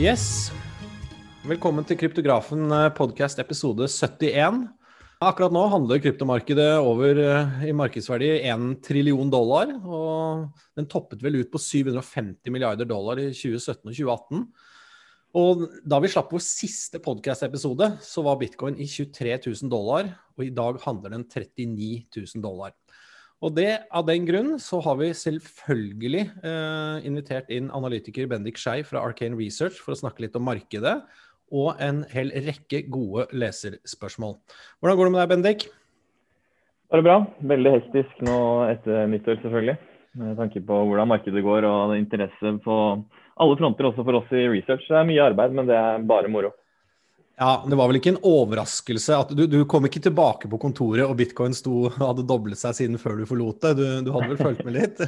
Yes. Velkommen til Kryptografen eh, podcast episode 71. Akkurat nå handler kryptomarkedet over eh, i markedsverdi 1 trillion dollar. Og den toppet vel ut på 750 milliarder dollar i 2017 og 2018. Og da vi slapp vår siste podcast-episode, så var bitcoin i 23 000 dollar, og i dag handler den 39 000 dollar. Og det, Av den grunn så har vi selvfølgelig eh, invitert inn analytiker Bendik Skei fra Arcane Research for å snakke litt om markedet, og en hel rekke gode leserspørsmål. Hvordan går det med deg, Bendik? Bare bra. Veldig hektisk nå etter nyttår, selvfølgelig. Med tanke på hvordan markedet går og interesse på alle fronter, også for oss i research. Det er mye arbeid, men det er bare moro. Ja, Det var vel ikke en overraskelse at du, du kom ikke tilbake på kontoret og bitcoin sto, hadde doblet seg siden før du forlot det? Du, du hadde vel fulgt med litt?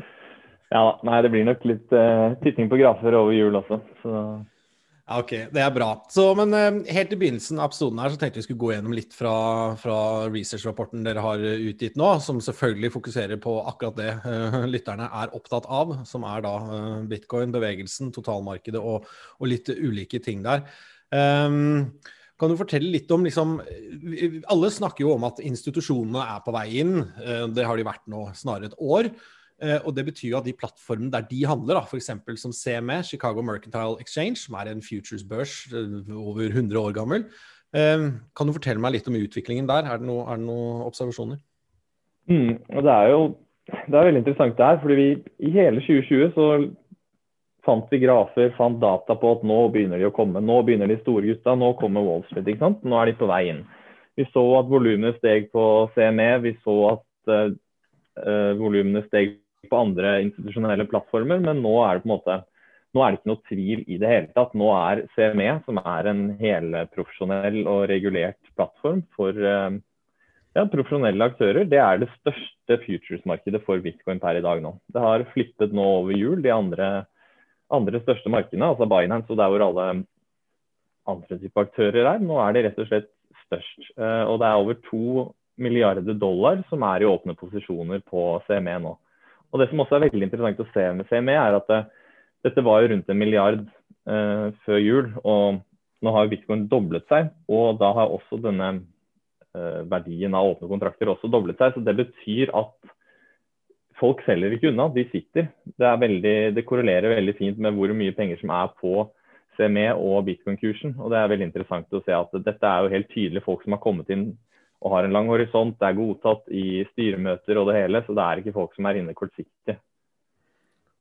ja, nei, det blir nok litt uh, titting på grafer over jul også. Så ja, ok, Det er bra. Så, men uh, Helt i begynnelsen av episoden her så tenkte vi skulle gå gjennom litt fra, fra research-rapporten dere har utgitt nå, som selvfølgelig fokuserer på akkurat det uh, lytterne er opptatt av, som er da bitcoin, bevegelsen, totalmarkedet og, og, litt ulike ting der. Um, kan du fortelle litt om liksom, Alle snakker jo om at institusjonene er på vei inn. Det har de vært nå snarere et år. Uh, og Det betyr jo at de plattformene der de handler, f.eks. som CME, Chicago Mercantile Exchange, som er en futures-børs uh, over 100 år gammel, uh, kan du fortelle meg litt om utviklingen der? Er det, noe, det noen observasjoner? Mm, det er jo det er veldig interessant det her, fordi vi i hele 2020 så fant vi grafer, fant data på at nå begynner de å komme. Nå begynner de store gutta, nå kommer Wall Street. ikke sant? Nå er de på vei inn. Vi så at volumene steg på CME, vi så at uh, volumene steg på andre institusjonelle plattformer, men nå er det på en måte nå er det ikke noe tvil i det hele tatt. Nå er CME, som er en helprofesjonell og regulert plattform for eh, ja, profesjonelle aktører, det er det største futures-markedet for bitcoin per i dag nå. Det har flippet nå over jul de andre, andre største markedene, altså Binance og der hvor alle andre typer aktører er. Nå er det rett og slett størst. Eh, og det er over to milliarder dollar som er i åpne posisjoner på CME nå. Og Det som også er veldig interessant å se med CME, er at det, eh, dette var jo rundt en milliard eh, før jul. og Nå har bitcoin doblet seg, og da har også denne eh, verdien av åpne kontrakter også doblet seg. så Det betyr at folk selger ikke unna, de sitter. Det, veldig, det korrelerer veldig fint med hvor mye penger som er på CME og bitcoin-kursen. og Det er veldig interessant å se at dette er jo helt tydelig folk som har kommet inn og har en lang horisont. Det er godtatt i styremøter og det hele, så det er ikke folk som er inne kortsiktig.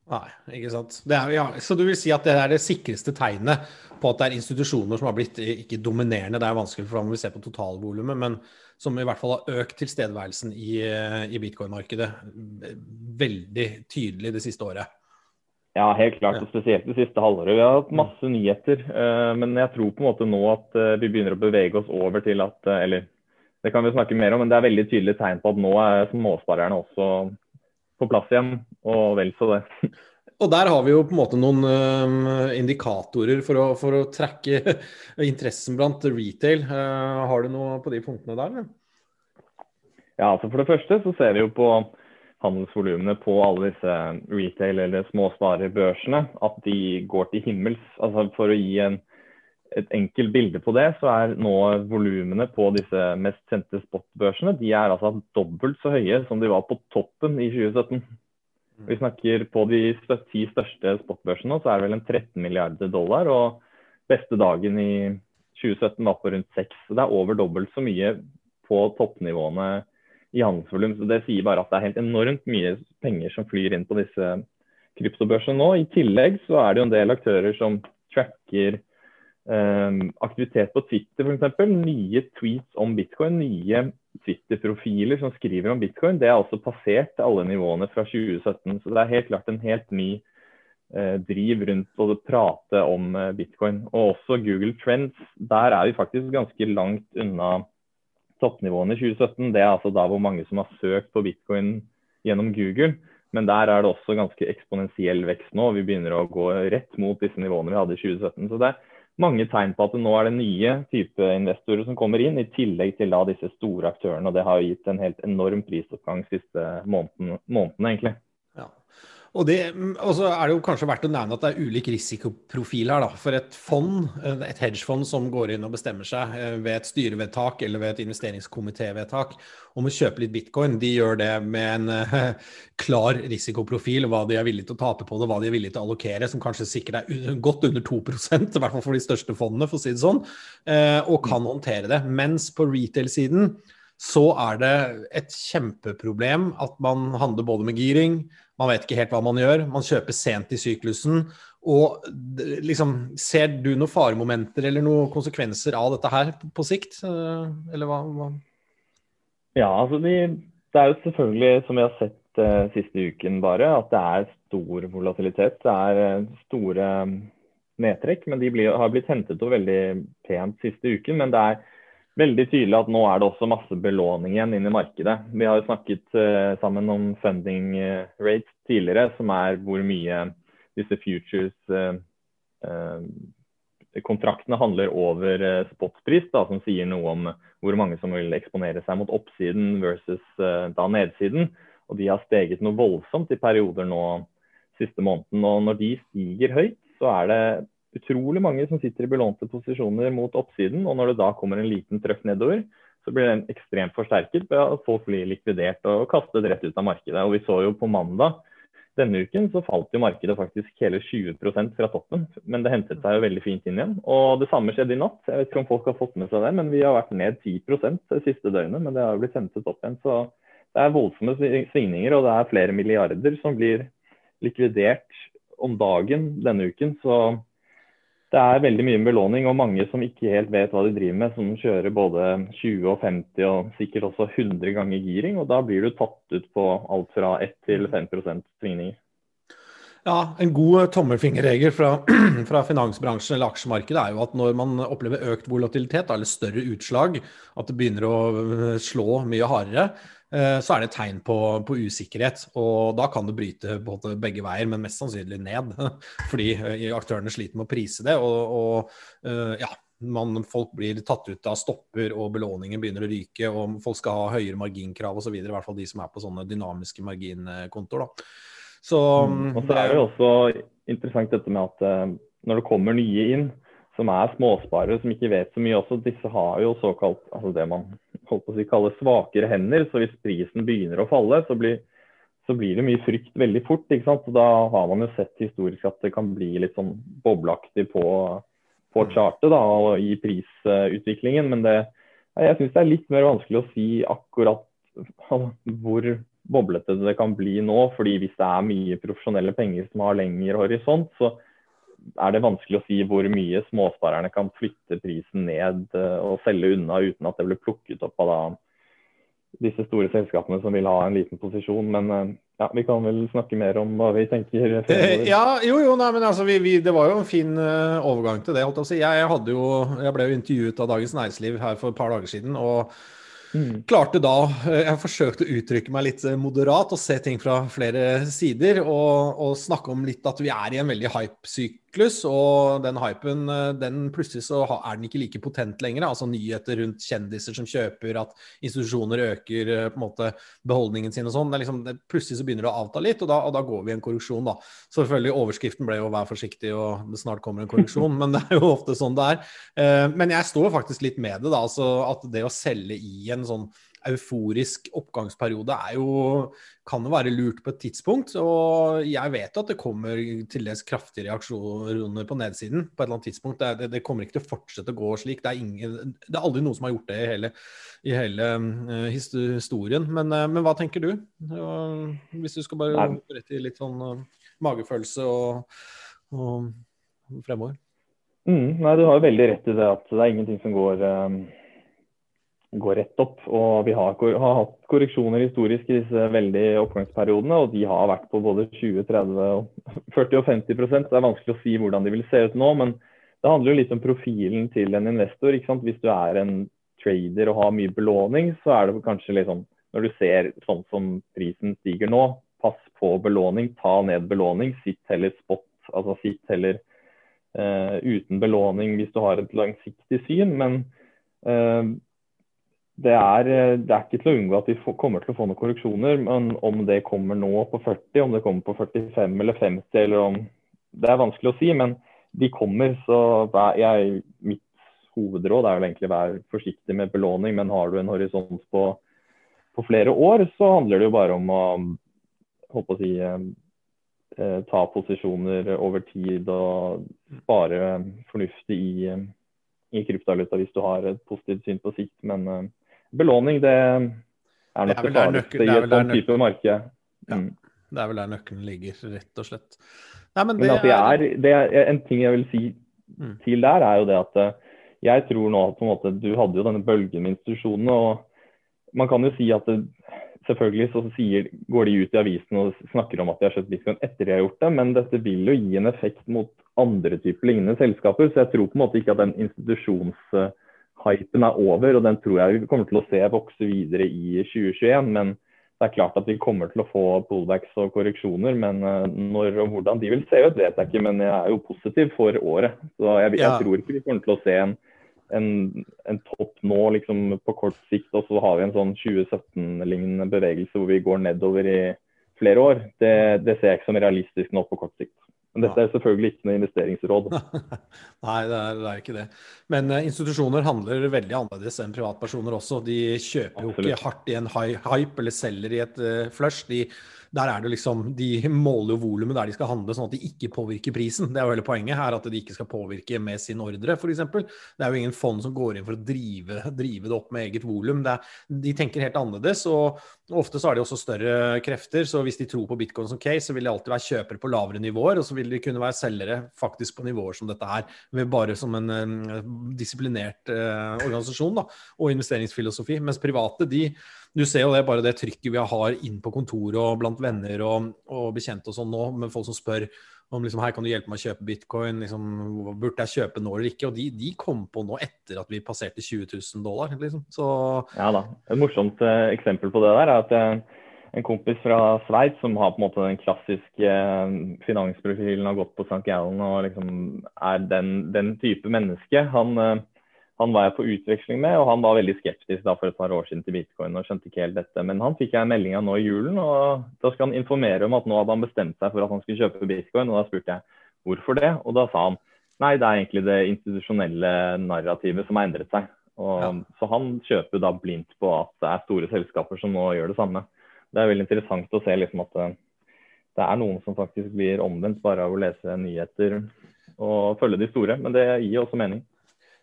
Nei, ikke sant. Er, ja, så du vil si at det er det sikreste tegnet på at det er institusjoner som har blitt ikke dominerende, det er vanskelig for da må vi se på totalvolumet, men som i hvert fall har økt tilstedeværelsen i, i bitcoin-markedet veldig tydelig det siste året? Ja, helt klart. og Spesielt det siste halvåret. Vi har hatt masse nyheter. Eh, men jeg tror på en måte nå at eh, vi begynner å bevege oss over til at eh, Eller det kan vi snakke mer om, men det er veldig tydelig tegn på at nå er småsparerne også på plass igjen, og vel så det. Og der har vi jo på en måte noen uh, indikatorer for å, for å trekke interessen blant retail. Uh, har du noe på de punktene der? Eller? Ja, altså For det første så ser vi jo på handelsvolumene på alle disse retail- eller småsparerbørsene at de går til himmels. Altså For å gi en et enkelt bilde på det, så er nå volumene på disse mest kjente spotbørsene de er altså dobbelt så høye som de var på toppen i 2017. Vi snakker på de ti største spotbørsene, så er det vel en 13 milliarder dollar. Og beste dagen i 2017 var på rundt 6. Så det er over dobbelt så mye på toppnivåene i handelsvolum. Så det sier bare at det er helt enormt mye penger som flyr inn på disse kryptobørsene nå. I tillegg så er det jo en del aktører som tracker eh, aktivitet på Twitter f.eks. Nye tweets om bitcoin, nye Twitter-profiler som skriver om bitcoin. Det er altså passert alle nivåene fra 2017. Så det er helt klart en helt ny eh, driv rundt å prate om eh, bitcoin. Og også Google Trends. Der er vi faktisk ganske langt unna toppnivåene i 2017. Det er altså da hvor mange som har søkt på bitcoin gjennom Google. Men der er det også ganske eksponentiell vekst nå. Vi begynner å gå rett mot disse nivåene vi hadde i 2017. Så det er mange tegn på at nå er det nye type investorer som kommer inn, i tillegg til da disse store aktørene. og Det har gitt en helt enorm prisoppgang siste måneden, månedene. egentlig. Ja. Og, det, og så er det jo kanskje verdt å nevne at det er ulik risikoprofil her. da. For et fond, et hedgefond som går inn og bestemmer seg eh, ved et styrevedtak eller ved et investeringskomitévedtak om å kjøpe litt bitcoin, de gjør det med en uh, klar risikoprofil, hva de er villige til å tape på det, hva de er villige til å allokere, som kanskje sikkert er godt under 2 i hvert fall for de største fondene, for å si det sånn, og kan håndtere det. Mens på retail-siden så er det et kjempeproblem at man handler både med giring, man vet ikke helt hva man gjør. Man kjøper sent i syklusen. Og liksom, Ser du noen faremomenter eller noen konsekvenser av dette her på sikt? Eh, eller hva? hva? Ja, altså de, det er jo selvfølgelig, som vi har sett uh, siste uken bare, at det er stor volatilitet. Det er uh, store nedtrekk, men de blir, har blitt hentet opp veldig pent siste uken. Men det er veldig tydelig at nå er det også masse belåning igjen inn i markedet. Vi har jo snakket uh, sammen om funding uh, rates tidligere, som er hvor mye disse futures uh, kontraktene handler over spotpris, da, som sier noe om hvor mange som vil eksponere seg mot oppsiden versus da nedsiden. Og de har steget noe voldsomt i perioder nå siste måneden. Og når de stiger høyt, så er det utrolig mange som sitter i belånte posisjoner mot oppsiden. Og når det da kommer en liten trøkk nedover, så blir den ekstremt forsterket ved at folk blir likvidert og kastet rett ut av markedet. Og vi så jo på mandag denne uken så falt jo markedet faktisk hele 20% fra toppen. Men det hentet seg jo veldig fint inn igjen. Og det samme skjedde i natt. Jeg vet ikke om folk har fått med seg det, men vi har vært ned 10% det siste døgnet. Men det har jo blitt hentet opp igjen. Så det er voldsomme svingninger, og det er flere milliarder som blir likvidert om dagen denne uken. Så det er veldig mye belåning og mange som ikke helt vet hva de driver med, som kjører både 20 og 50 og sikkert også 100 ganger giring. og Da blir du tatt ut på alt fra 1 til 5% svingninger. Ja, En god tommelfingerregel fra, fra, finansbransjen eller aksjemarkedet er jo at når man opplever økt volatilitet, eller større utslag, at det begynner å slå mye hardere, Eh, så er det et tegn på, på, usikkerhet. Og da kan det bryte både begge veier, men mest sannsynlig ned. Fordi eh, aktørene sliter med å prise det. Og, og eh, ja, man, folk blir tatt ut av stopper, og belåningen begynner å ryke. Og folk skal ha høyere marginkrav osv. I hvert fall de som er på sånne dynamiske marginkontoer. Da. Så, mm. Og så er det jo også interessant dette med at når det kommer nye inn, som er småsparere som ikke vet så mye også, disse har jo såkalt altså det man holdt på å si, kalle svakere hender. Så hvis prisen begynner å falle, så blir, så blir det mye frykt veldig fort. ikke sant? Så da har man jo sett historisk at det kan bli litt sånn bobleaktig på, på chartet da, og i prisutviklingen. Men det, jeg syns det er litt mer vanskelig å si akkurat hvor boblete det kan bli nå. fordi hvis det er mye profesjonelle penger som har lengre horisont, så er det vanskelig å si hvor mye småsparerne kan flytte prisen ned eh, og selge unna uten at det blir plukket opp av da, disse store selskapene som vil ha en liten posisjon. Men eh, ja, vi kan vel snakke mer om hva vi tenker. Fremover. Ja, jo, jo, nei, men altså, vi, vi, Det var jo en fin uh, overgang til det. Jeg, si. jeg, hadde jo, jeg ble jo intervjuet av Dagens Næringsliv her for et par dager siden. og Mm. Klarte da Jeg forsøkte å uttrykke meg litt moderat og se ting fra flere sider. Og, og snakke om litt at vi er i en veldig hype-syk syklus, og den hypen eh, den plutselig så er den ikke like potent lenger. Altså nyheter rundt kjendiser som kjøper, at institusjoner øker eh, på en måte beholdningen sin og sånn. Liksom, plutselig så begynner det å avta litt, og da, og da, går vi i en korreksjon, da. Selvfølgelig overskriften ble jo 'vær forsiktig', og det snart kommer en korreksjon, men det er jo ofte sånn det er. Eh, men jeg står faktisk litt med det, da. Altså at det å selge i en sånn euforisk oppgangsperiode er jo, kan være lurt på et tidspunkt. Og jeg vet at det kommer til dels kraftige reaksjoner på nedsiden på et eller annet tidspunkt. Det, det, det kommer ikke til å fortsette å gå slik. Det er, ingen, det er, aldri noen som har gjort det i hele, i hele uh, historien. Men, uh, men, hva tenker du? Uh, hvis du skal bare gå rett i litt sånn magefølelse og, og fremover. Mm, nei, Du har jo veldig rett i det at det er ingenting som går går rett opp. Og vi har, har, hatt korreksjoner historisk i disse veldig oppgangsperiodene, og de har vært på både 20, 30, 40 og 50 så Det er vanskelig å si hvordan de vil se ut nå, men det handler jo litt om profilen til en investor. ikke sant? Hvis du er en trader og har mye belåning, så er det kanskje litt sånn når du ser sånn som prisen stiger nå, pass på belåning, ta ned belåning, sitt heller spot, altså sitt heller uh, uten belåning hvis du har et langsiktig syn. men Uh, det er, det er, ikke til å unngå at vi kommer til å få noen korreksjoner. Men om det kommer nå på 40, om det kommer på 45 eller 50, eller om Det er vanskelig å si, men de kommer. Så jeg, mitt hovedråd er vel egentlig å være forsiktig med belåning. Men har du en horisont på, på flere år, så handler det jo bare om å å si, eh, ta posisjoner over tid og spare fornuftig i, i kryptovaluta hvis du har et positivt syn på sikt. Men belåning, det er nok det farligste i et sånn type marked. Mm. Det er vel der nøkkelen ligger, rett og slett. Nei, men det, men altså, er, det er, En ting jeg vil si mm. til der, er jo det at uh, jeg tror nå på en måte Du hadde jo denne bølgen med institusjonene. og Man kan jo si at det, Selvfølgelig så sier, går de ut i avisen og snakker om at de har kjøpt bitcoin etter de har gjort det, men dette vil jo gi en effekt mot andre typer lignende selskaper. Så jeg tror på en måte ikke at den institusjonshypen er over, og den tror jeg vi kommer til å se vokse videre i 2021. Men det er klart at vi kommer til å få pullbacks og korreksjoner. Men eh, når og hvordan de vil se ut, vet jeg ikke. Men jeg er jo positiv for året. Så jeg, jeg tror ikke vi kommer til å se en en, en, topp nå liksom, på kort sikt, og så har vi en sånn 2017-lignende bevegelse hvor vi går nedover i flere år. Det, det, ser jeg ikke som realistisk nå på kort sikt. Men dette er selvfølgelig ikke noe investeringsråd. Nei, det er, det er, ikke det. Men uh, institusjoner handler veldig annerledes enn privatpersoner også. De kjøper jo ikke hardt i en hype eller selger i et uh, flush. De der er det liksom, De måler jo volumet der de skal handle, sånn at de ikke påvirker prisen. Det er jo hele poenget her, at de ikke skal påvirke med sin ordre, f.eks. Det er jo ingen fond som går inn for å drive, drive det opp med eget volum. De tenker helt annerledes. og Ofte så har de også større krefter, så hvis de tror på bitcoin som case, så vil de alltid være kjøpere på lavere nivåer, og så vil de kunne være selgere faktisk på nivåer som dette her, bare som en uh, disiplinert eh, organisasjon da, og investeringsfilosofi. Mens private, de du ser jo det bare det trykket vi har inn på kontoret og blant venner og, og bekjente og sånn nå, med folk som spør om liksom, her kan du hjelpe meg å kjøpe bitcoin, liksom, burde jeg kjøpe nå eller ikke? Og de, de, kom på nå etter at vi passerte 20 000 dollar. Liksom. Så... Ja da. Et morsomt eh, eksempel på det der er at uh, en kompis fra Sveits som har på en måte den klassiske eh, finansprofilen, har gått på St. Gallen og liksom er den, den type menneske. Han han var jeg på utveksling med, og han var veldig skeptisk da for et par år siden til bitcoin. og skjønte ikke helt dette. Men han fikk jeg en melding av nå i julen, og da skal han informere om at nå hadde han bestemt seg for at han skulle kjøpe bitcoin. og Da spurte jeg hvorfor det, og da sa han nei, det er egentlig det institusjonelle narrativet som har endret seg. Og, ja. Så han kjøper da blindt på at det er store selskaper som nå gjør det samme. Det er veldig interessant å se liksom at det, det er noen som faktisk blir omvendt bare av å lese nyheter og følge de store. Men det gir også mening.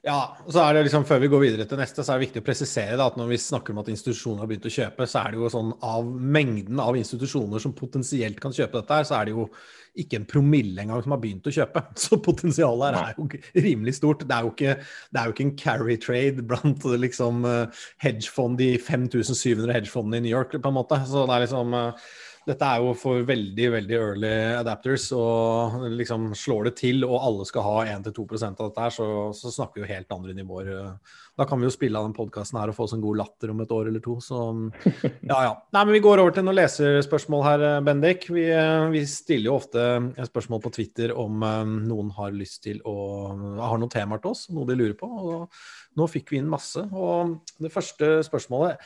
Ja, og så er det liksom, Før vi går videre til neste, så er det viktig å presisere da, at når vi snakker om at institusjoner har begynt å kjøpe, så er det jo sånn av mengden av institusjoner som potensielt kan kjøpe dette, her, så er det jo ikke en promille engang som har begynt å kjøpe. Så potensialet her er jo rimelig stort. Det er jo ikke, det er jo ikke en carry trade blant liksom eh, hedgefond, de 5700 hedgefondene i New York, på en måte. Så det er liksom uh, dette er jo for veldig veldig early adapters, og liksom slår det til og alle skal ha 1-2 av dette, her, så, så, snakker vi jo helt andre nivåer. Da kan vi jo spille av den podkasten her og få oss en god latter om et år eller to. Så ja, ja. Nei, men vi går over til noen leserspørsmål her, Bendik. Vi, vi stiller jo ofte spørsmål på Twitter om um, noen har lyst til å har noen temaer til oss, noe de lurer på. og Nå fikk vi inn masse. og Det første spørsmålet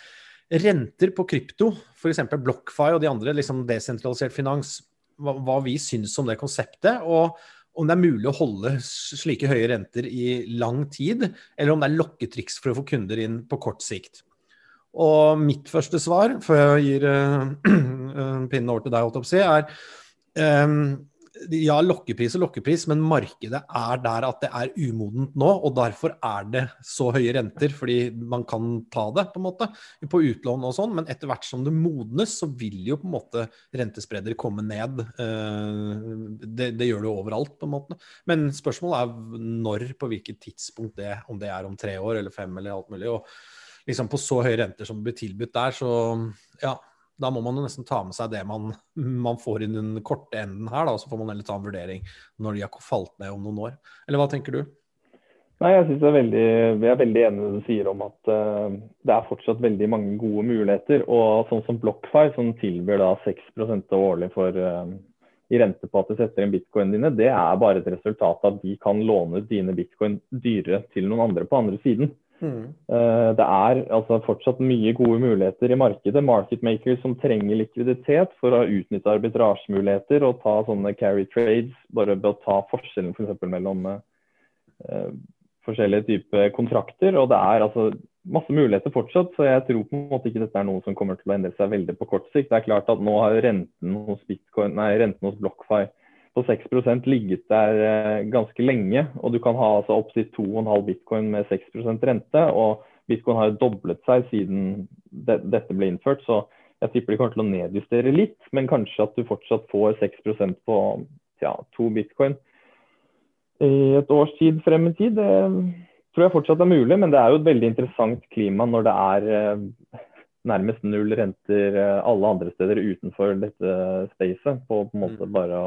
Renter på krypto, f.eks. BlockFi og de andre, liksom desentralisert finans, hva, hva, vi syns om det konseptet. Og om det er mulig å holde slike høye renter i lang tid, eller om det er lokketriks for å få kunder inn på kort sikt. Og mitt første svar, før jeg gir uh, pinnen over til deg, holdt jeg å si, er um, ja, lokkepris og lokkepris, men markedet er der at det er umodent nå. Og derfor er det så høye renter, fordi man kan ta det på en måte på utlån og sånn. Men etter hvert som det modnes, så vil jo på en måte rentespredder komme ned. Eh, det, det, gjør det overalt, på en måte. Men spørsmålet er når, på hvilket tidspunkt det, om det er om tre år eller fem eller alt mulig. Og liksom på så høye renter som blir tilbudt der, så ja da må man jo nesten ta med seg det man, man får i den korte enden her, da, så får man heller ta en vurdering når de har falt ned om noen år. Eller hva tenker du? Nei, Jeg synes jeg, er veldig, jeg er veldig enig i det du sier om at uh, det er fortsatt veldig mange gode muligheter. Og sånn som BlockFi, som tilbyr da 6 årlig for, uh, i rente på at du setter inn bitcoin dine, det er bare et resultat av at de kan låne dine bitcoin dyrere til noen andre på andre siden. Mm. Det er altså fortsatt mye gode muligheter i markedet. Market makers som trenger likviditet for å utnytte arbitrasjemuligheter og ta sånne carry trades, bare ved å ta forskjellen f.eks. For mellom uh, forskjellige typer kontrakter. Og det er altså masse muligheter fortsatt, så jeg tror på en måte ikke dette er noe som kommer til å endre seg veldig på kort sikt. Det er klart at nå har renten hos, Bitcoin, nei, renten hos BlockFi på 6 ligget der eh, ganske lenge. Og du kan ha altså opptil 2,5 bitcoin med 6% rente. Og bitcoin har doblet seg siden de dette ble innført. Så jeg tipper de kommer til å nedjustere litt, men kanskje at du fortsatt får 6% på ja, to bitcoin i et års tid frem i tid. Det tror jeg fortsatt er mulig, men det er jo et veldig interessant klima når det er eh, nærmest null renter eh, alle andre steder utenfor dette spacet. På, på en måte mm. bare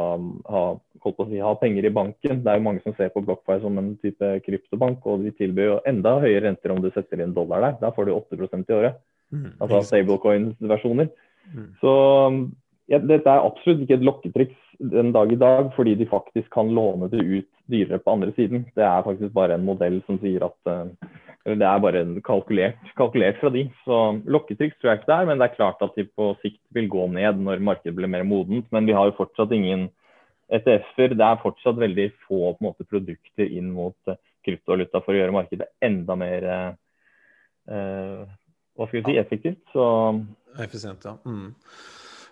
ha, si, ha, penger i banken. Det er jo mange som ser på BlockFi som en type kryptobank, og de tilbyr jo enda høyere renter om du setter inn dollar der. Da får du 8% i året. Mm. Altså stablecoins-versjoner. Mm. Så ja, dette er absolutt ikke et lokketriks den dag i dag, fordi de faktisk kan låne det ut dyrere på andre siden. Det er faktisk bare en modell som sier at uh, det er bare kalkulert, kalkulert, fra de. Så lokketriks tror jeg ikke det er, men det er klart at de på sikt vil gå ned når markedet blir mer modent. Men vi har jo fortsatt ingen ETF-er. Det er fortsatt veldig få måte, produkter inn mot uh, kryptovaluta for å gjøre markedet enda mer eh, hva skal vi si, effektivt. Så Effisient, ja. Mm.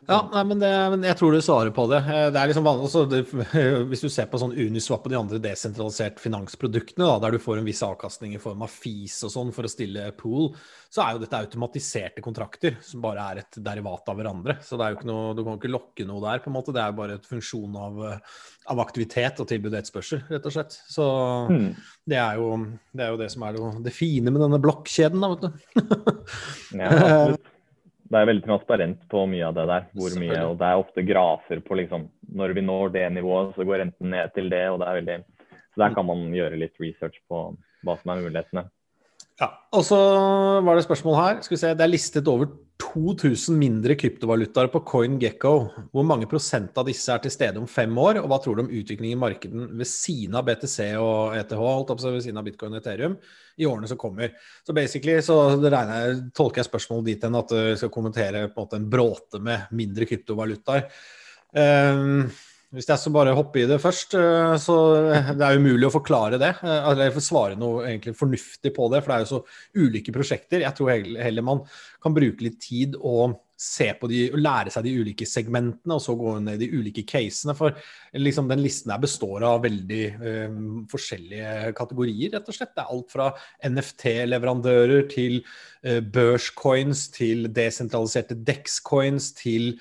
Ja, nei, men, det, men, jeg tror du svarer på det. Eh, det er liksom vanlig, altså, det, Hvis du ser på sånn Uniswap og de andre desentraliserte finansproduktene, da, der du får en viss avkastning i form av fees og sånn for å stille pool, så er jo dette automatiserte kontrakter som bare er et derivat av hverandre. Så det er jo ikke noe, du kan ikke lokke noe der, på en måte. Det er bare et funksjon av, av aktivitet og tilbud og etterspørsel, rett og slett. Så mm. det, er jo, det, er jo, det som er det, det fine med denne blokkjeden, da, vet du. ja, absolutt det er veldig transparent på mye av det der. hvor mye, og Det er ofte grafer på liksom, når vi når det nivået, så går renten ned til det. og det er veldig, Så der kan man gjøre litt research på hva som er mulighetene. Ja, og så var det spørsmål her. Skal vi se, Det er listet over 2000 mindre kryptovalutaer på CoinGecko. Hvor mange prosent av disse er til stede om fem år, og hva tror du om utviklingen i markedet ved siden av BTC og ETH, holdt opp ved siden av bitcoin og Ethereum, i årene som kommer? Så basically så regner, tolker jeg spørsmålet dit hen at du skal kommentere på en måte en bråte med mindre kryptovalutaer. Um, hvis jeg skal bare hoppe i det først, eh, så det er umulig å forklare det. Eh, eller svare noe egentlig fornuftig på det, for det er jo så ulike prosjekter. Jeg tror heller man kan bruke litt tid og se på de, og lære seg de ulike segmentene, og så gå ned i de ulike casene. For liksom, den listen her består av veldig um, forskjellige kategorier, rett og slett. Det er alt fra NFT-leverandører til uh, børscoins, til desentraliserte DEX-coins, til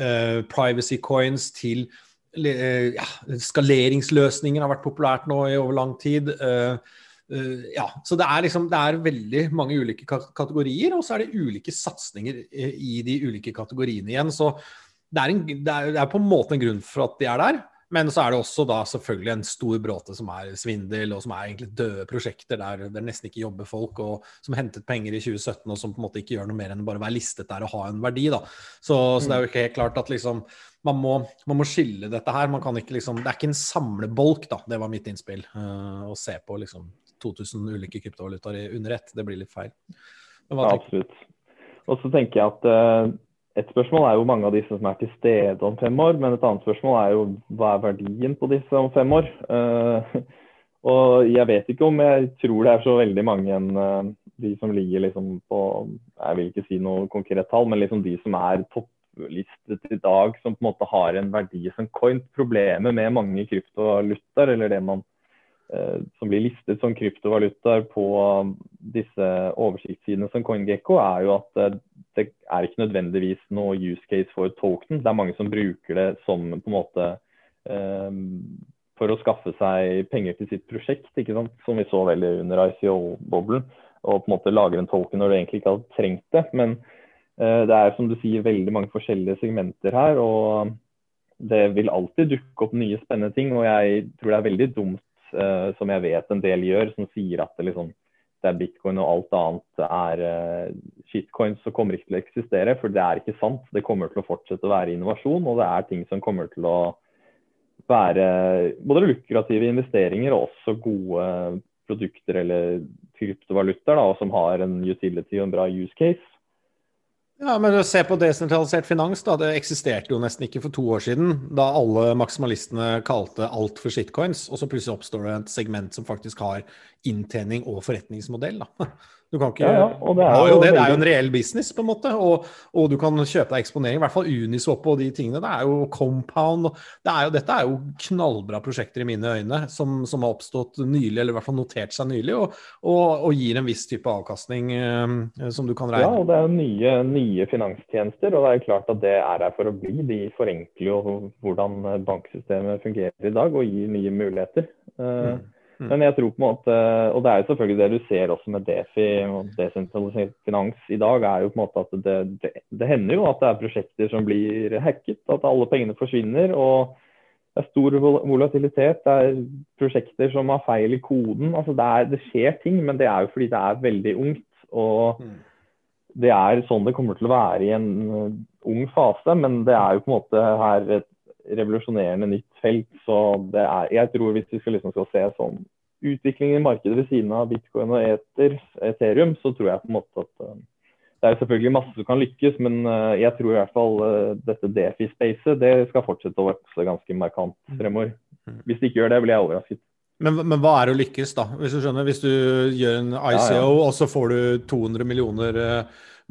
uh, privacy coins, til ja, Skaleringsløsninger har vært populært nå i over lang tid. Uh, uh, ja, så det er liksom det er veldig mange ulike kategorier, og så er det ulike satsinger i de ulike kategoriene igjen. Så det er, en, det, er, det er, på en måte en grunn for at de er der. Men så er det også da selvfølgelig en stor bråte som er svindel, og som er egentlig døde prosjekter der det nesten ikke jobber folk, og som hentet penger i 2017, og som på en måte ikke gjør noe mer enn bare å være listet der og ha en verdi. da. Så, så det er jo ikke helt klart at liksom man må, man må, skille dette her. Man kan ikke liksom, det er ikke en samlebolk, da. Det var mitt innspill. Uh, å se på liksom 2000 ulike kryptovalutaer under ett. Det blir litt feil. Ja, absolutt. Og så tenker jeg at uh, et spørsmål er jo mange av disse som er til stede om fem år, men et annet spørsmål er jo hva er verdien på disse om fem år? Uh, og jeg vet ikke om jeg tror det er så veldig mange enn de som ligger liksom på Jeg vil ikke si noe konkret tall, men liksom de som er topp listet i dag som på en måte har en verdi som coin. Problemet med mange kryptovalutaer, eller det man eh, som blir listet som kryptovalutaer på disse oversiktssidene som CoinGecko, er jo at eh, det er ikke nødvendigvis noe use case for token. Det er mange som bruker det som på en måte eh, for å skaffe seg penger til sitt prosjekt, ikke sant? som vi så veldig under ICO-boblen. Og på en måte lager en token når du egentlig ikke hadde trengt det. Men det er som du sier veldig mange forskjellige segmenter her. og Det vil alltid dukke opp nye spennende ting. Og jeg tror det er veldig dumt, eh, som jeg vet en del gjør, som sier at det, liksom, det er bitcoin og alt annet er uh, shitcoins som kommer ikke til å eksistere. For det er ikke sant. Det kommer til å fortsette å være innovasjon, og det er ting som kommer til å være både lukrative investeringer og også gode produkter eller kryptovalutaer da, som har en utility og en bra use case. Ja, men Se på desentralisert finans. da, Det eksisterte jo nesten ikke for to år siden, da alle maksimalistene kalte alt for shitcoins, og så plutselig oppstår det et segment som faktisk har inntjening og forretningsmodell. da. Du kan ikke, ja, ja, og det er, jo, det, det er jo en reell business, på en måte. Og, og, du kan kjøpe deg eksponering. I hvert fall Uniswap og de tingene. Det er jo Compound. Det er jo, dette er jo knallbra prosjekter i mine øyne, som, som, har oppstått nylig, eller i hvert fall notert seg nylig, og, og, og gir en viss type avkastning eh, som du kan regne. Ja, og det er jo nye, nye, finanstjenester, og det er jo klart at det er her for å bli. De forenkler jo hvordan banksystemet fungerer i dag, og gir nye muligheter. Eh, mm. Mm. Men jeg tror på en måte, og det er jo selvfølgelig det du ser også med Defi og desentralisert finans i dag, er jo på en måte at det, det, det, hender jo at det er prosjekter som blir hacket, at alle pengene forsvinner. og det er stor volatilitet, det er prosjekter som har feil i koden. altså Det, er, det skjer ting, men det er jo fordi det er veldig ungt. og mm. Det er sånn det kommer til å være i en uh, ung fase, men det er jo på en måte her et revolusjonerende nytt felt. Så det er, jeg tror hvis vi skal liksom skal se sånn utviklingen i markedet ved siden av bitcoin og Ether, Ethereum, så tror jeg på en måte at uh, det er selvfølgelig masse som kan lykkes, men uh, jeg tror i hvert fall uh, dette Defi-spacet det skal fortsette å vokse ganske markant mm. fremover. Mm. Hvis det ikke gjør det, blir jeg overrasket. Men, men, hva er å lykkes, da? Hvis du skjønner, hvis du gjør en ICO, ja, ja. og så får du 200 millioner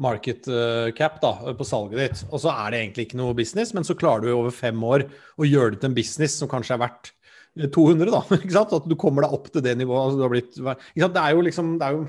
market eh, cap da, på salget ditt. Og så er det egentlig ikke noe business, men så klarer du over fem år å gjøre det til en business som kanskje er verdt 200, da. ikke sant? At du kommer deg opp til det nivået. Altså, blitt, det er jo liksom, det er jo,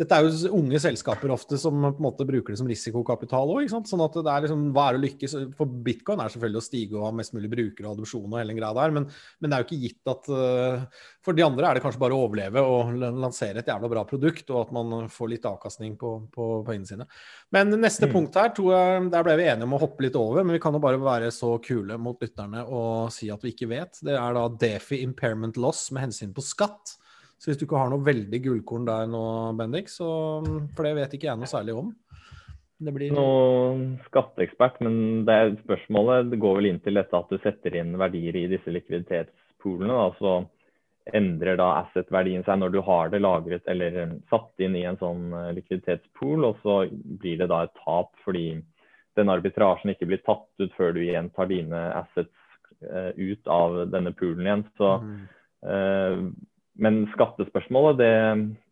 dette er jo unge selskaper ofte som på en måte bruker det som risikokapital òg. Sånn at det er liksom, hva er å lykkes? For bitcoin er selvfølgelig å stige og ha mest mulig brukere og adopsjon og hele den greia der, men, men, det er jo ikke gitt at uh, For de andre er det kanskje bare å overleve og lansere et jævla bra produkt, og at man får litt avkastning på, på sine. Men neste mm. punkt her, tror jeg, der ble vi enige om å hoppe litt over, men vi kan jo bare være så kule mot lytterne og si at vi ikke vet. Det er da Defi impairment loss med hensyn på skatt. Så hvis du ikke har noe veldig gullkorn der nå, Bendik, så For det vet ikke jeg noe særlig om. Det blir Noen skatteekspert, men det er spørsmålet det går vel inn til dette at du setter inn verdier i disse likviditetspoolene. Da, så endrer da asset-verdien seg når du har det lagret eller satt inn i en sånn eh, likviditetspool, og så blir det da et tap fordi den arbitrasjen ikke blir tatt ut før du igjen tar dine assets uh, ut av denne poolen igjen. Så mm. Men skattespørsmålet det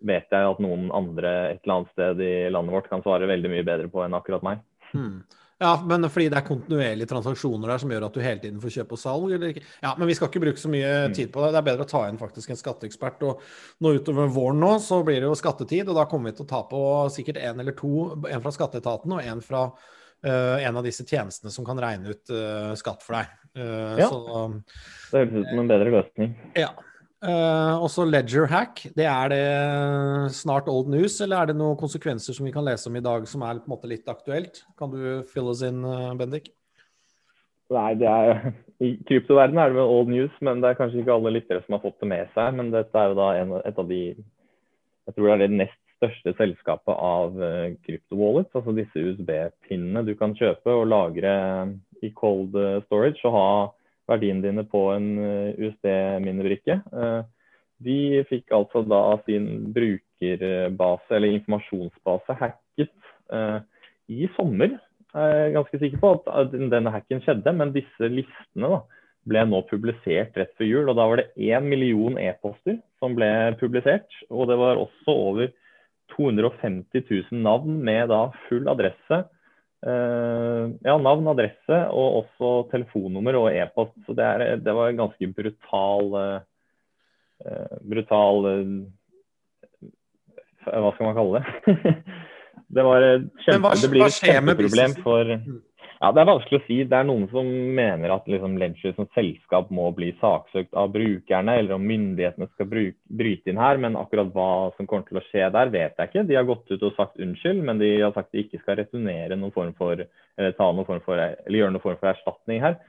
vet jeg at noen andre et eller annet sted i landet vårt kan svare veldig mye bedre på enn akkurat meg. Hmm. Ja, men fordi det er kontinuerlige transaksjoner der som gjør at du hele tiden får kjøp og salg? Eller ikke? Ja, men vi skal ikke bruke så mye hmm. tid på det. Det er bedre å ta inn faktisk en skatteekspert. Og nå utover våren nå så blir det jo skattetid, og da kommer vi til å ta på sikkert en eller to. En fra skatteetaten og en fra uh, en av disse tjenestene som kan regne ut uh, skatt for deg. Uh, ja, så, det høres ut som en bedre løsning. Ja. Uh, også Ledger Hack. Det er det snart old news, eller er det noen konsekvenser som vi kan lese om i dag som er på en måte litt aktuelt? Kan du fill oss inn, uh, Bendik? Nei, det er I kryptoverdenen er det vel old news, men det er kanskje ikke alle lyttere som har fått det med seg. Men dette er jo da en, et av de Jeg tror det er det nest største selskapet av kryptowallets. Altså disse USB-pinnene du kan kjøpe og lagre i cold storage og ha verdiene dine på en eh, USD-minnebrikke. Eh, de fikk altså da sin brukerbase, eller informasjonsbase, hacket eh, i sommer. Jeg er ganske sikker på at denne hacken skjedde, men disse listene da, ble nå publisert rett før jul. og Da var det én million e-poster som ble publisert. Og det var også over 250 000 navn med da full adresse ja, navn, adresse og også telefonnummer og e-post. Så det, er, det, var en ganske brutal uh, brutal uh, Hva skal man kalle det? det var kjempe, hva, det blir et kjempeproblem for ja, Det er vanskelig å si. Det er noen som mener at liksom, Ledger som selskap må bli saksøkt av brukerne, eller om myndighetene skal bruke, bryte inn her. Men akkurat hva som kommer til å skje der, vet jeg ikke. De har gått ut og sagt unnskyld, men de har sagt de ikke skal returnere noen form for, eller, noen form for, eller gjøre noen form for erstatning her.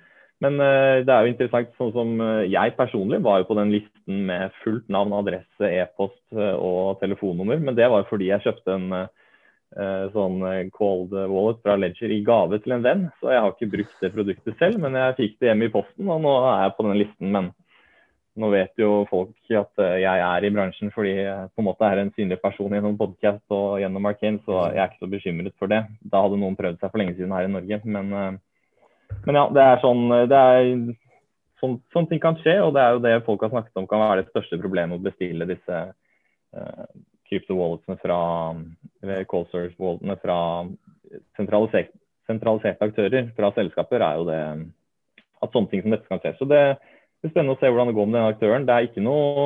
Men uh, det er jo interessant, sånn som uh, jeg personlig var jo på den listen med fullt navn, adresse, e-post uh, og telefonnummer. Men det var jo fordi jeg kjøpte en sånn eh, cold wallet fra Ledger i gave til en venn. Så jeg har ikke brukt det produktet selv, men jeg fikk det hjemme i posten, og nå er jeg på den listen. Men nå vet jo folk at jeg er i bransjen fordi jeg på en måte er en synlig person gjennom podcast og gjennom Arcane, så jeg er ikke så bekymret for det. Da hadde noen prøvd seg for lenge siden her i Norge. Men, men ja, det er sånn det er, sånn, sånn ting kan skje, og det er jo det folk har snakket om kan være det største problemet å bestille disse uh, krypto-walletsene fra eller cold walletene fra sentraliserte, sentraliserte aktører, fra selskaper, er jo det at sånne ting som dette kan skje. Så det det er spennende å se hvordan det går med denne aktøren. Det er ikke noe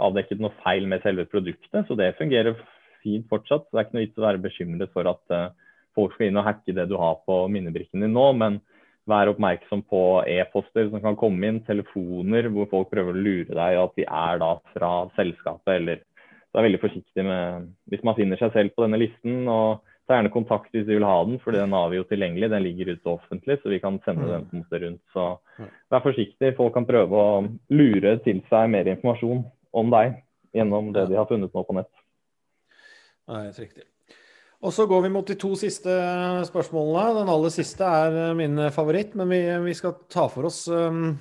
avdekket noe feil med selve produktet, så det fungerer fint fortsatt. Det er ikke noe vits å være bekymret for at uh, folk skal inn og hacke det du har på minnebrikken din nå. Men vær oppmerksom på e-poster som kan komme inn, telefoner hvor folk prøver å lure deg, at de er da fra selskapet. Eller så er veldig forsiktig med Hvis man finner seg selv på denne listen og Ta gjerne kontakt hvis du vil ha den, for den har vi jo tilgjengelig. Den ligger ute offentlig, så vi kan sende den på en rundt. Så vær forsiktig. Folk kan prøve å lure til seg mer informasjon om deg gjennom det de har funnet nå på nett. Det er helt riktig. Og så går vi mot de to siste spørsmålene. Den aller siste er min favoritt, men vi, vi skal ta for oss um,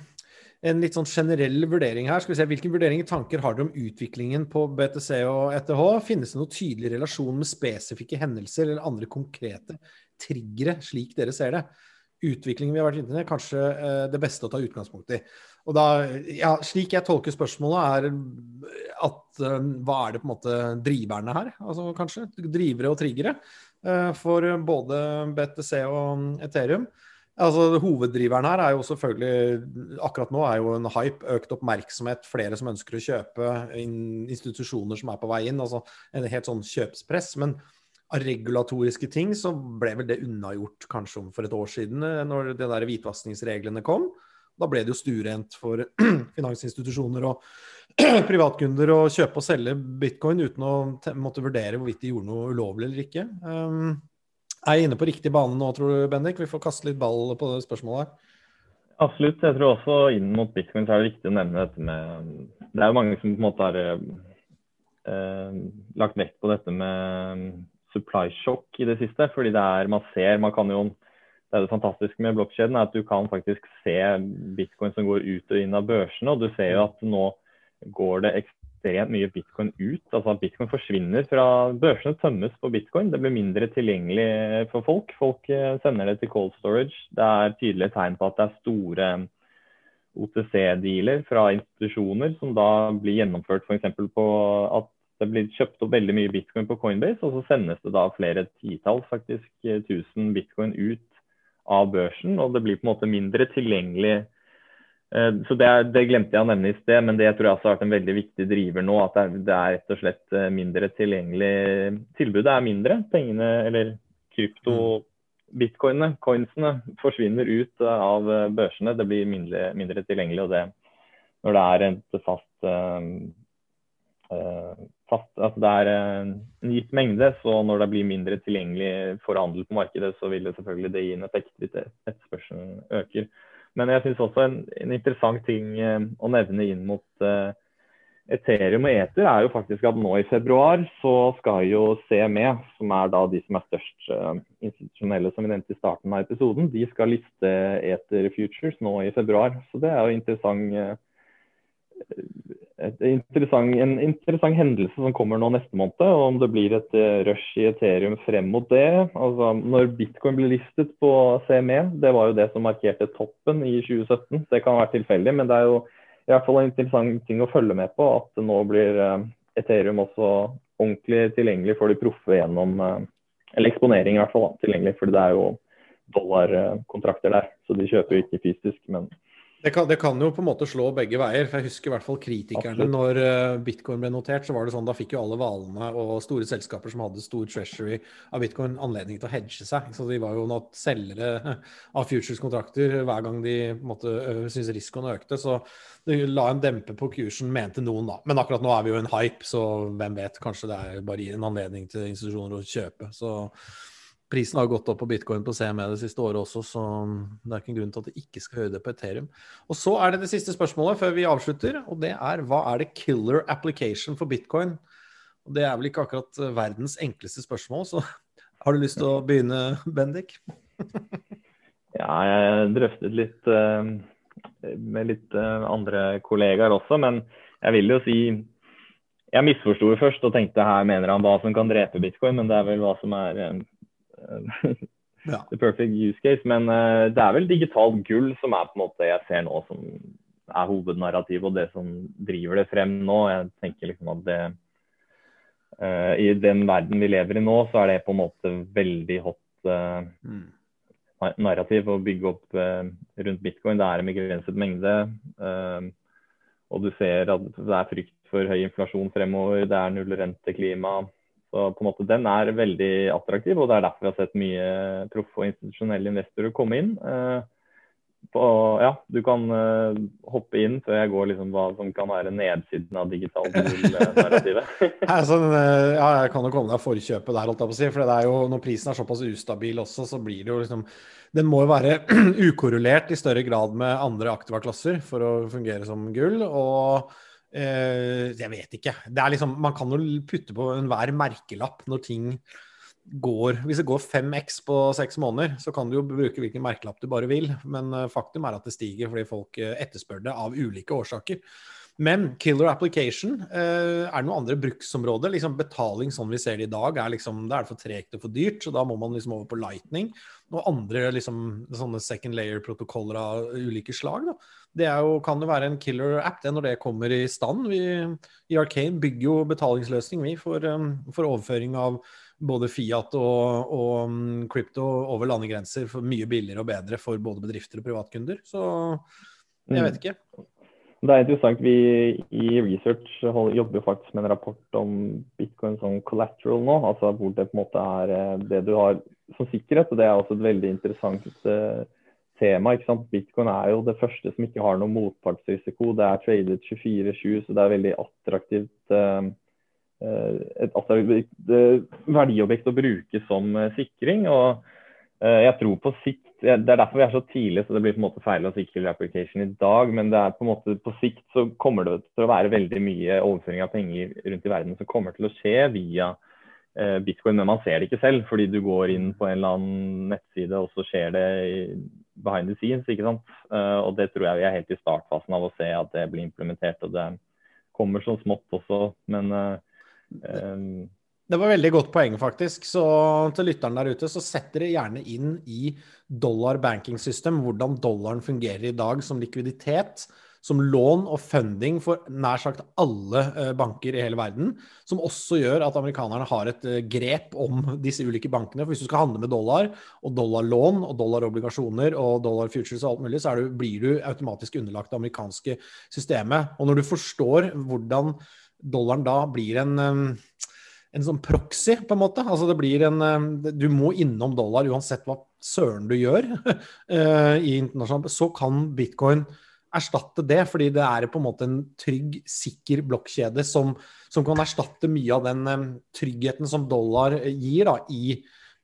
en litt sånn generell vurdering her. Skal vi se, Hvilke vurderinger tanker har dere om utviklingen på BTC og ETH? Finnes det noen tydelig relasjon med spesifikke hendelser eller andre konkrete triggere, slik dere ser det? Utviklingen vi har vært inne i, kanskje eh, det beste å ta utgangspunkt i. Og da, ja, Slik jeg tolker spørsmålet, er at uh, hva er det på en måte driverne her? Altså kanskje drivere og triggere uh, for både BTC og Ethereum. Altså, Hoveddriveren her er jo selvfølgelig Akkurat nå er jo en hype, økt oppmerksomhet, flere som ønsker å kjøpe, institusjoner som er på vei inn. altså En helt sånn kjøpspress. Men av regulatoriske ting så ble vel det unnagjort kanskje for et år siden, eh, når de der hvitvaskingsreglene kom. Da ble det jo stuerent for finansinstitusjoner og privatkunder å kjøpe og selge bitcoin uten å måtte vurdere hvorvidt de gjorde noe ulovlig eller ikke. Um, er inne på riktig bane nå, tror du, Bendik? Vi får kaste litt ball på det spørsmålet. Absolutt. Jeg tror også inn mot bitcoin så er det viktig å nevne dette med Det er jo mange som på en måte har eh, lagt vekt på dette med supply shock i det siste. Fordi det er man ser Man kan jo Det er det fantastiske med blokkjeden, er at du kan faktisk se bitcoin som går ut og inn av børsene. Og du ser jo at nå går det ekstremt mye bitcoin ut. Altså at Bitcoin forsvinner fra Børsene tømmes på bitcoin. Det blir mindre tilgjengelig for folk. Folk eh, sender det til cold storage. Det er tydelige tegn på at det er store OTC-dealer fra institusjoner som da blir gjennomført f.eks. på at det blir kjøpt opp veldig mye bitcoin på Coinbase, og så sendes det da flere titalls faktisk tusen bitcoin ut av børsen. Og det blir på en måte mindre tilgjengelig Eh, så det, det, glemte jeg å nevne i sted, men det tror jeg også har vært en veldig viktig driver nå. At det er, det er rett og slett eh, mindre tilgjengelig. Tilbudet er mindre. Pengene, eller krypto, mm. bitcoinene, coinsene, forsvinner ut eh, av børsene. Det blir mindre, mindre tilgjengelig. og det når det er et fast, uh, fast altså det er en gitt mengde, så når det blir mindre tilgjengelig for handel på markedet, så vil det selvfølgelig det gi en effekt hvis etterspørselen øker. Men jeg syns også en, en, interessant ting eh, å nevne inn mot uh, Ethereum og Ether er jo faktisk at nå i februar så skal jo CME, som er da de som er størst uh, institusjonelle, som vi nevnte i starten av episoden, de skal liste Ether Futures nå i februar. Så det er jo interessant interessant, en interessant hendelse som kommer nå neste måned. og Om det blir et eh, rush i Ethereum frem mot det. Altså, når bitcoin ble listet på CME, det var jo det som markerte toppen i 2017. Det kan være tilfeldig, men det er jo i hvert fall en interessant ting å følge med på. At nå blir eh, Ethereum også ordentlig tilgjengelig for de proffe gjennom eh, Eller eksponering i hvert fall da, tilgjengelig, for det er jo dollarkontrakter der. Så de kjøper jo ikke fysisk, men det kan, det kan, jo på en måte slå begge veier. for Jeg husker i hvert fall kritikerne Absolutt. når uh, bitcoin ble notert. så var det sånn, Da fikk jo alle hvalene og store selskaper som hadde stor treasury av bitcoin, anledning til å hedge seg. Så de var jo noe selgere av futures-kontrakter hver gang de på en måte syntes risikoen økte. Så det la en dempe på kursen, mente noen da. Men akkurat nå er vi jo en hype, så hvem vet. Kanskje det er bare en anledning til institusjoner å kjøpe. så Prisen har gått opp på bitcoin på CME det siste året også, så det er ikke en grunn til at det ikke skal gjøre det på Ethereum. Og Så er det det siste spørsmålet før vi avslutter, og det er hva er det killer application for bitcoin? Og Det er vel ikke akkurat verdens enkleste spørsmål, så har du lyst til å begynne, Bendik? ja, jeg drøftet litt uh, med litt andre kollegaer også, men jeg vil jo si Jeg misforsto først og tenkte her mener han hva som kan drepe bitcoin, men det er vel hva som er ja. the perfect use case. Men uh, det er vel digitalt gull som er på en måte jeg ser nå som er hovednarrativet, og det som driver det frem nå. Jeg tenker liksom at det uh, I den verden vi lever i nå, så er det på en måte veldig hot uh, mm. narrativ å bygge opp rundt bitcoin. Det er en begrenset mengde. og du ser at det er frykt for høy inflasjon fremover, det er null renteklima. Så på en måte Den er veldig attraktiv, og det er derfor vi har sett mye proffe og institusjonelle investorer komme inn. Eh, på, ja, du kan uh, hoppe inn før jeg går liksom hva som kan være nedsiden av digitalt narrativet. sånn, ja, jeg kan jo komme deg forkjøpet der, holdt jeg på å si. For det er jo, når prisen er såpass ustabil også, så blir det jo liksom Den må jo være ukorrelert i større grad med andre aktiva klasser for å fungere som gull. og Uh, jeg vet ikke. Liksom, man kan jo putte på enhver merkelapp når ting går Hvis det går 5X på seks måneder, så kan du jo bruke hvilken merkelapp du bare vil. Men uh, faktum er at det stiger fordi folk uh, etterspør det av ulike årsaker. Men killer application er det noen andre bruksområder. Liksom betaling sånn vi ser det i dag, er liksom, det er for tregt og for dyrt. Så da må man liksom over på Lightning og andre liksom, sånne second layer-protokoller av ulike slag. Da. Det jo, kan jo være en killer app det når det kommer i stand. Vi i Arcane bygger jo betalingsløsning vi for, um, for overføring av både Fiat og, og krypto over landegrenser for mye billigere og bedre for både bedrifter og privatkunder. Så jeg vet mm. ikke. Det er interessant. Vi i research jobber faktisk med en rapport om bitcoin som collateral nå. Altså hvor det på en måte er eh, det du har som sikkerhet. og Det er også et veldig interessant uh, tema. ikke sant? Bitcoin er jo det første som ikke har noen motpartsrisiko. Det er tradet 24-7, så det er veldig attraktivt. Uh, et attraktivt verdiobjekt å bruke som sikring. og jeg tror på sikt Det er derfor vi er så tidlig, så det blir på en måte feil å si killer application i dag. Men det er på en måte på sikt så kommer det til å være veldig mye overføring av penger rundt i verden som kommer til å skje via Eh, bitcoin, men man ser det ikke selv. Fordi du går inn på en eller annen nettside, og så skjer det behind the scenes. ikke sant? Eh, og det tror jeg vi er helt i startfasen av å se at det blir implementert. Og det kommer så smått også, men um, det var veldig godt poeng, faktisk. Så til lytteren der ute, så setter dere gjerne inn i dollar banking system hvordan dollaren fungerer i dag som likviditet som lån og funding for nær sagt alle eh, banker i hele verden. Som også gjør at amerikanerne har et eh, grep om disse ulike bankene. For hvis du skal handle med dollar, og dollarlån og dollarobligasjoner og dollar futures og alt mulig, så du, blir du automatisk underlagt det amerikanske systemet. Og når du forstår hvordan dollaren da blir en en sånn proxy, på en måte. Altså det blir en Du må innom dollar uansett hva søren du gjør i internasjonalt. Så kan bitcoin erstatte det, fordi det er på en måte en trygg, sikker blokkjede som, som, kan erstatte mye av den um, tryggheten som dollar gir da, i,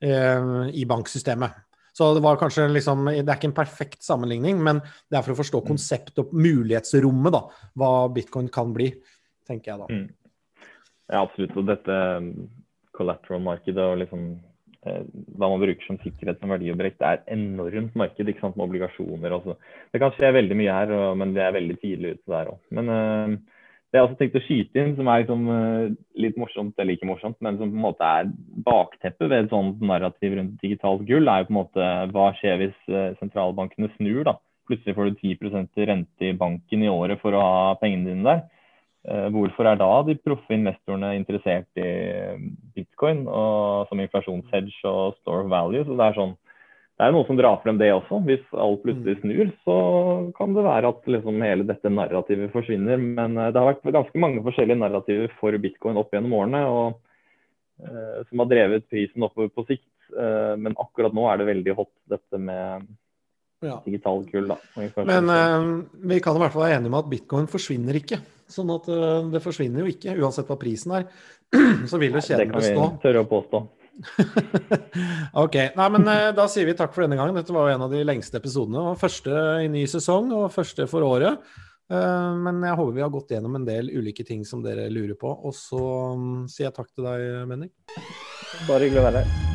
i, banksystemet. Så det var kanskje liksom, det er ikke en perfekt sammenligning, men det er for å forstå mm. konseptet og mulighetsrommet, da, hva bitcoin kan bli, tenker jeg da. Mm. Ja, absolutt. Og dette collateral-markedet og liksom Eh, hva man bruker som sikkerhet som verdiobjekt. Det er enormt marked ikke sant, med obligasjoner. Også. Det kan skje veldig mye her, men det er veldig tidlig ute der òg. Men uh, det jeg også tenkt å skyte inn, som er liksom, uh, litt morsomt, eller ikke morsomt, men som på en måte er bakteppet ved et sånt narrativ rundt digitalt gull, er jo på en måte hva skjer hvis uh, sentralbankene snur? da? Plutselig får du 10% rente i banken i året for å ha pengene dine der. Eh, hvorfor er da de proffe investorene interessert i eh, bitcoin og som inflasjonshedge og store value? Så det er sånn det er noe som drar frem det også. Hvis alt plutselig mm. snur, så kan det være at liksom hele dette narrativet forsvinner. Men eh, det har vært ganske mange forskjellige narrativer for bitcoin opp gjennom årene. Og, uh, som har drevet prisen oppover på sikt. Uh, men akkurat nå er det veldig hot, dette med ja. digital kull. Da, Men uh, vi kan i hvert fall være enige om at bitcoin forsvinner ikke. Sånn at uh, det forsvinner jo ikke, uansett hva prisen er. Så vil jo kjeden bestå. Det kan vi tørre å påstå. ok. Nei, men uh, da sier vi takk for denne gangen. Dette var jo en av de lengste episodene. Og første i ny sesong, og første for året. men jeg håper vi har gått gjennom en del ulike ting som dere lurer på. Og så um, sier jeg takk til deg, Bendik. Bare hyggelig å være her.